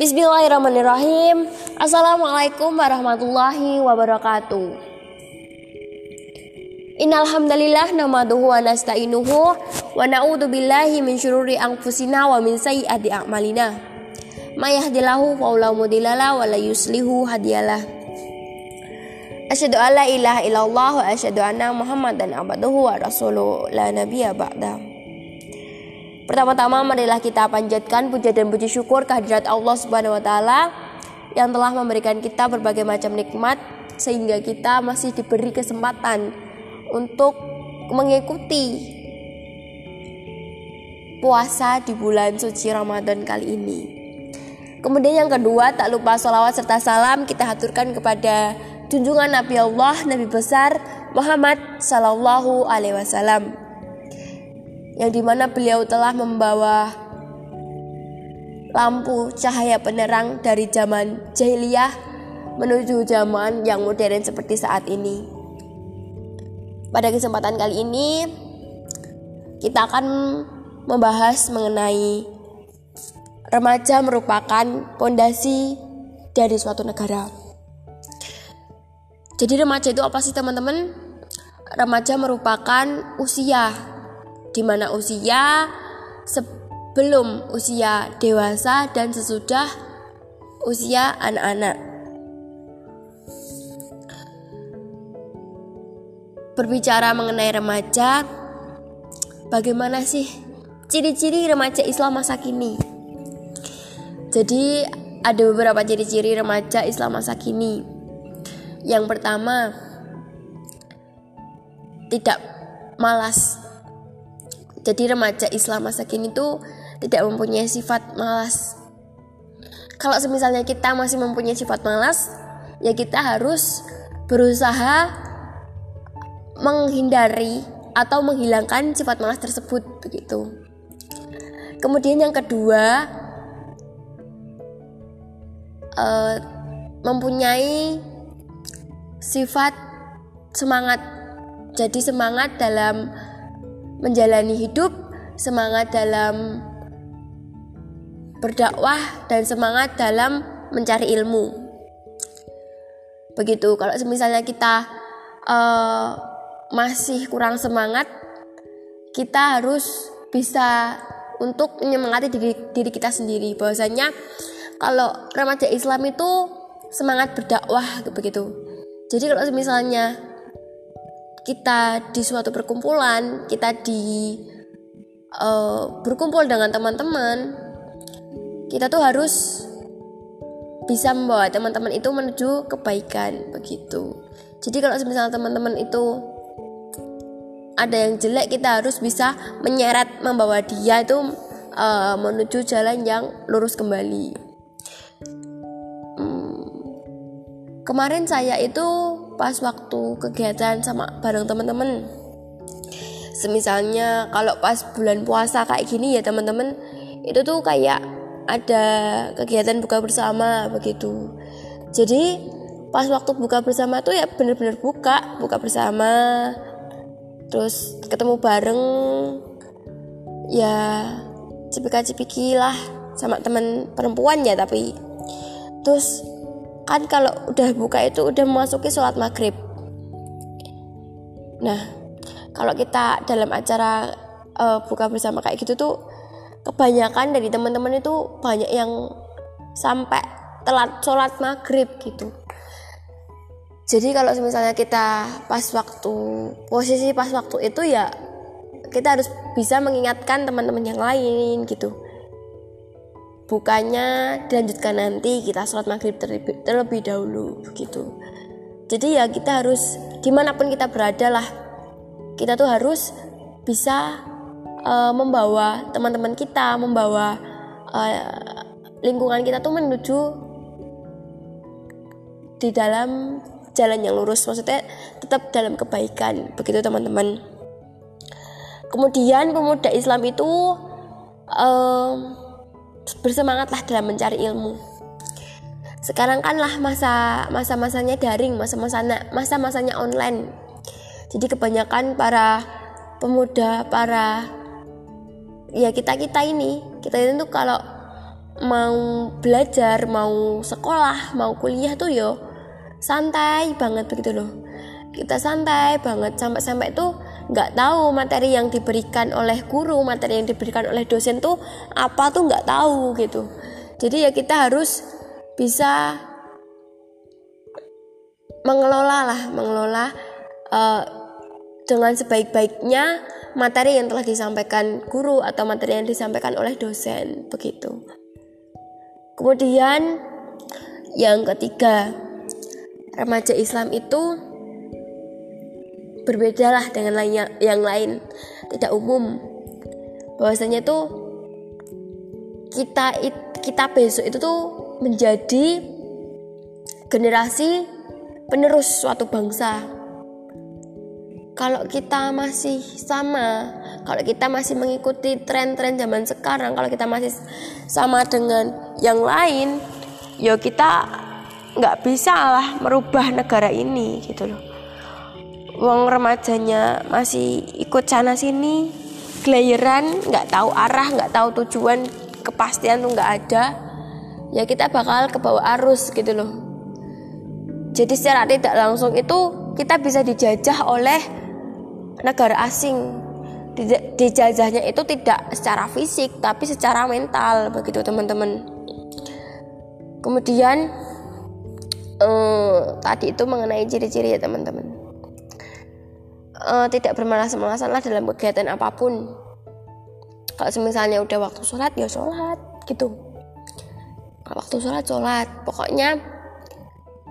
Bismillahirrahmanirrahim. Assalamualaikum warahmatullahi wabarakatuh. Innal hamdalillah nahmaduhu wa nasta'inuhu wa na'udzu billahi min syururi anfusina wa min sayyiati a'malina. May yahdihillahu fala mudhillalah wa la yuslihu hadiyalah. Asyhadu an la ilaha illallah wa asyhadu anna Muhammadan abduhu wa rasuluhu la nabiyya ba'da. Pertama-tama marilah kita panjatkan puja dan puji syukur kehadirat Allah Subhanahu wa taala yang telah memberikan kita berbagai macam nikmat sehingga kita masih diberi kesempatan untuk mengikuti puasa di bulan suci Ramadan kali ini. Kemudian yang kedua, tak lupa salawat serta salam kita haturkan kepada junjungan Nabi Allah, Nabi besar Muhammad Sallallahu Alaihi Wasallam yang di mana beliau telah membawa lampu cahaya penerang dari zaman jahiliyah menuju zaman yang modern seperti saat ini. Pada kesempatan kali ini kita akan membahas mengenai remaja merupakan pondasi dari suatu negara. Jadi remaja itu apa sih teman-teman? Remaja merupakan usia di mana usia sebelum usia dewasa dan sesudah usia anak-anak. Berbicara mengenai remaja, bagaimana sih ciri-ciri remaja Islam masa kini? Jadi ada beberapa ciri-ciri remaja Islam masa kini. Yang pertama, tidak malas jadi remaja Islam masa kini tuh tidak mempunyai sifat malas. Kalau semisalnya kita masih mempunyai sifat malas, ya kita harus berusaha menghindari atau menghilangkan sifat malas tersebut begitu. Kemudian yang kedua, uh, mempunyai sifat semangat. Jadi semangat dalam menjalani hidup, semangat dalam berdakwah dan semangat dalam mencari ilmu. Begitu. Kalau misalnya kita uh, masih kurang semangat, kita harus bisa untuk menyemangati diri, diri kita sendiri. Bahwasanya kalau remaja Islam itu semangat berdakwah begitu. Jadi kalau misalnya kita di suatu perkumpulan kita di uh, berkumpul dengan teman-teman kita tuh harus bisa membawa teman-teman itu menuju kebaikan begitu. Jadi kalau misalnya teman-teman itu ada yang jelek kita harus bisa menyeret membawa dia itu uh, menuju jalan yang lurus kembali. Hmm, kemarin saya itu pas waktu kegiatan sama bareng teman-teman semisalnya kalau pas bulan puasa kayak gini ya teman-teman itu tuh kayak ada kegiatan buka bersama begitu. Jadi pas waktu buka bersama tuh ya bener-bener buka buka bersama terus ketemu bareng. Ya cipika-cipiki lah sama teman perempuan ya tapi. Terus kan kalau udah buka itu udah memasuki sholat maghrib. Nah kalau kita dalam acara uh, buka bersama kayak gitu tuh kebanyakan dari teman-teman itu banyak yang sampai telat sholat maghrib gitu. Jadi kalau misalnya kita pas waktu posisi pas waktu itu ya kita harus bisa mengingatkan teman-teman yang lain gitu Bukannya dilanjutkan nanti kita sholat maghrib terlebih, terlebih dahulu begitu. Jadi ya kita harus di mana pun kita berada lah kita tuh harus bisa uh, membawa teman-teman kita membawa uh, lingkungan kita tuh menuju di dalam jalan yang lurus maksudnya tetap dalam kebaikan begitu teman-teman. Kemudian pemuda Islam itu um, bersemangatlah dalam mencari ilmu. Sekarang kan lah masa masa masanya daring masa masanya masa masanya online. Jadi kebanyakan para pemuda para ya kita kita ini kita itu kalau mau belajar mau sekolah mau kuliah tuh yo santai banget begitu loh. Kita santai banget sampai-sampai tuh nggak tahu materi yang diberikan oleh guru materi yang diberikan oleh dosen tuh apa tuh nggak tahu gitu. Jadi ya kita harus bisa mengelola lah mengelola uh, dengan sebaik-baiknya materi yang telah disampaikan guru atau materi yang disampaikan oleh dosen begitu. Kemudian yang ketiga remaja Islam itu berbedalah dengan lainnya, yang lain tidak umum bahwasanya tuh kita kita besok itu tuh menjadi generasi penerus suatu bangsa. Kalau kita masih sama, kalau kita masih mengikuti tren-tren zaman sekarang, kalau kita masih sama dengan yang lain, ya kita nggak bisa lah merubah negara ini gitu loh. Wong remajanya masih ikut sana sini, gelayeran, nggak tahu arah, nggak tahu tujuan, kepastian tuh nggak ada. Ya kita bakal ke bawah arus gitu loh jadi secara tidak langsung itu kita bisa dijajah oleh negara asing. Dijajahnya itu tidak secara fisik tapi secara mental begitu teman-teman. Kemudian eh, tadi itu mengenai ciri-ciri ya teman-teman. Eh, tidak bermalas-malasan lah dalam kegiatan apa pun. Kalau misalnya udah waktu sholat ya sholat gitu. Waktu sholat sholat. Pokoknya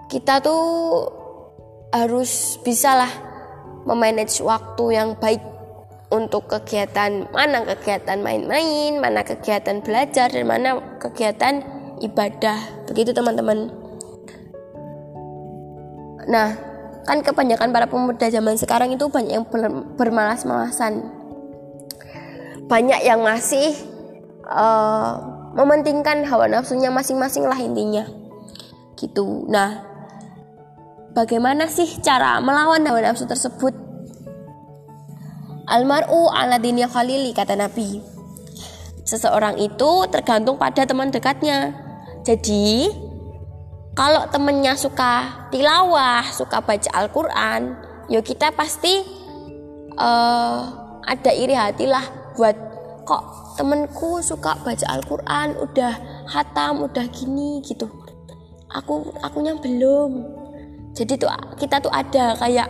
kita tuh harus bisalah memanage waktu yang baik untuk kegiatan mana kegiatan main-main, mana kegiatan belajar dan mana kegiatan ibadah. Begitu teman-teman. Nah, kan kebanyakan para pemuda zaman sekarang itu banyak yang bermalas-malasan. Banyak yang masih uh, mementingkan hawa nafsunya masing-masing lah intinya. Gitu. Nah, Bagaimana sih cara melawan hawa nafsu tersebut? Almaru ala dinya khalili kata Nabi. Seseorang itu tergantung pada teman dekatnya. Jadi, kalau temennya suka tilawah, suka baca Al-Quran, ya kita pasti uh, ada iri hati lah buat kok temenku suka baca Al-Quran, udah hatam, udah gini gitu. Aku akunya belum jadi tuh kita tuh ada kayak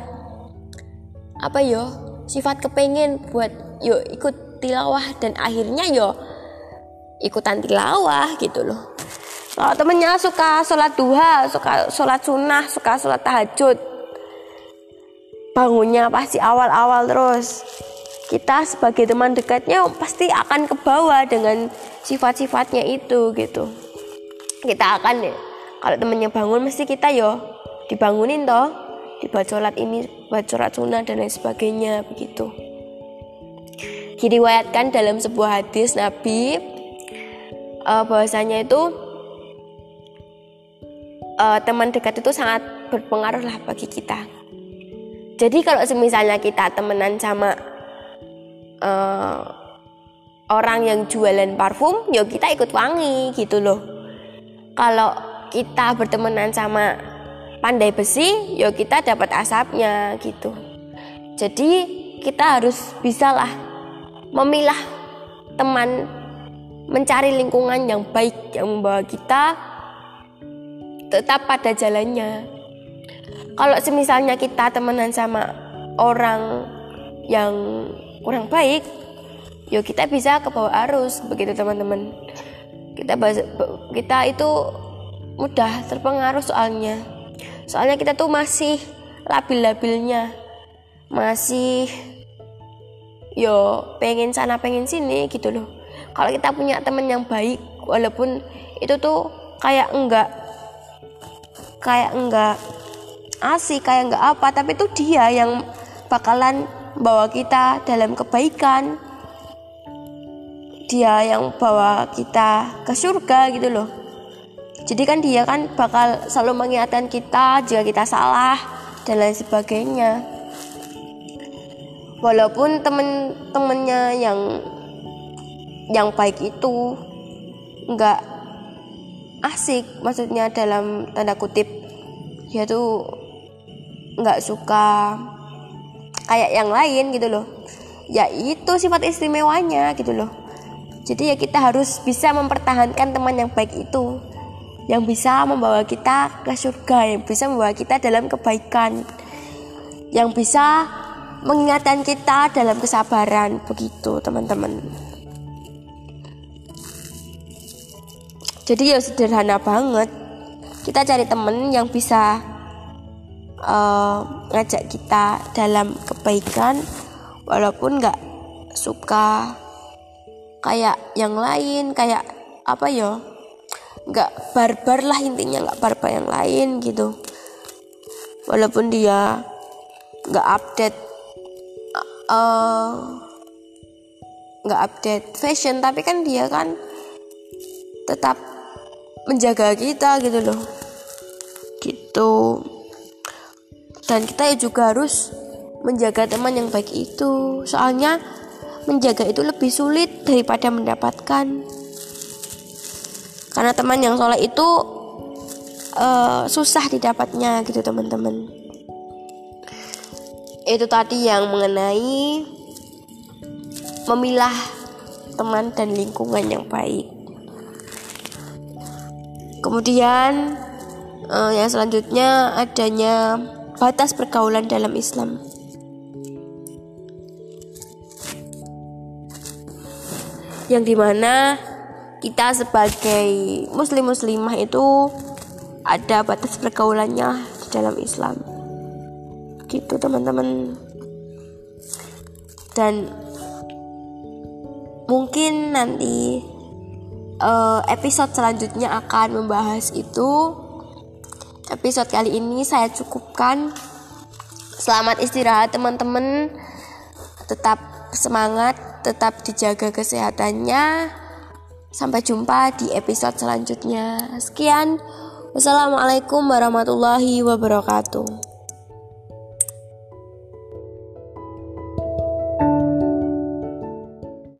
apa yo sifat kepengen buat yo ikut tilawah dan akhirnya yo ikutan tilawah gitu loh kalau temennya suka sholat duha suka sholat sunnah suka sholat tahajud. Bangunnya pasti awal-awal terus. Kita sebagai teman dekatnya pasti akan ke bawah dengan sifat-sifatnya itu gitu. Kita akan ya kalau temennya bangun mesti kita yo dibangunin toh dibaca sholat ini baca sholat sunnah dan lain sebagainya begitu. Diriwayatkan dalam sebuah hadis Nabi uh, bahwasanya itu uh, teman dekat itu sangat berpengaruh lah bagi kita jadi kalau misalnya kita temenan sama uh, orang yang jualan parfum ya kita ikut wangi gitu loh kalau kita bertemanan sama pandai besi, yo kita dapat asapnya gitu. Jadi kita harus bisalah memilah teman, mencari lingkungan yang baik yang membawa kita tetap pada jalannya. Kalau semisalnya kita temenan sama orang yang kurang baik, yo kita bisa ke bawah arus begitu teman-teman. Kita kita itu mudah terpengaruh soalnya soalnya kita tuh masih labil-labilnya masih yo pengen sana pengen sini gitu loh kalau kita punya temen yang baik walaupun itu tuh kayak enggak kayak enggak asik kayak enggak apa tapi itu dia yang bakalan bawa kita dalam kebaikan dia yang bawa kita ke surga gitu loh jadi kan dia kan bakal selalu mengingatkan kita jika kita salah dan lain sebagainya. Walaupun temen-temennya yang yang baik itu nggak asik maksudnya dalam tanda kutip dia tuh nggak suka kayak yang lain gitu loh. Ya itu sifat istimewanya gitu loh. Jadi ya kita harus bisa mempertahankan teman yang baik itu yang bisa membawa kita ke surga yang bisa membawa kita dalam kebaikan yang bisa mengingatkan kita dalam kesabaran begitu teman-teman jadi ya sederhana banget. Kita cari temen yang bisa uh, ngajak kita dalam kebaikan walaupun nggak suka. Kayak yang lain kayak apa ya? Nggak barbar lah intinya nggak barbar yang lain gitu. Walaupun dia nggak update eh, nggak uh, update fashion tapi kan dia kan tetap menjaga kita gitu loh. Gitu. Dan kita juga harus menjaga teman yang baik itu. Soalnya menjaga itu lebih sulit daripada mendapatkan. Karena teman yang soleh itu uh, susah didapatnya gitu teman-teman. Itu tadi yang mengenai memilah teman dan lingkungan yang baik kemudian uh, yang selanjutnya adanya batas pergaulan dalam Islam. Yang di mana kita sebagai muslim muslimah itu ada batas pergaulannya dalam Islam. Gitu teman-teman. Dan mungkin nanti uh, episode selanjutnya akan membahas itu episode kali ini saya cukupkan selamat istirahat teman-teman tetap semangat tetap dijaga kesehatannya Sampai jumpa di episode selanjutnya. Sekian. Wassalamualaikum warahmatullahi wabarakatuh.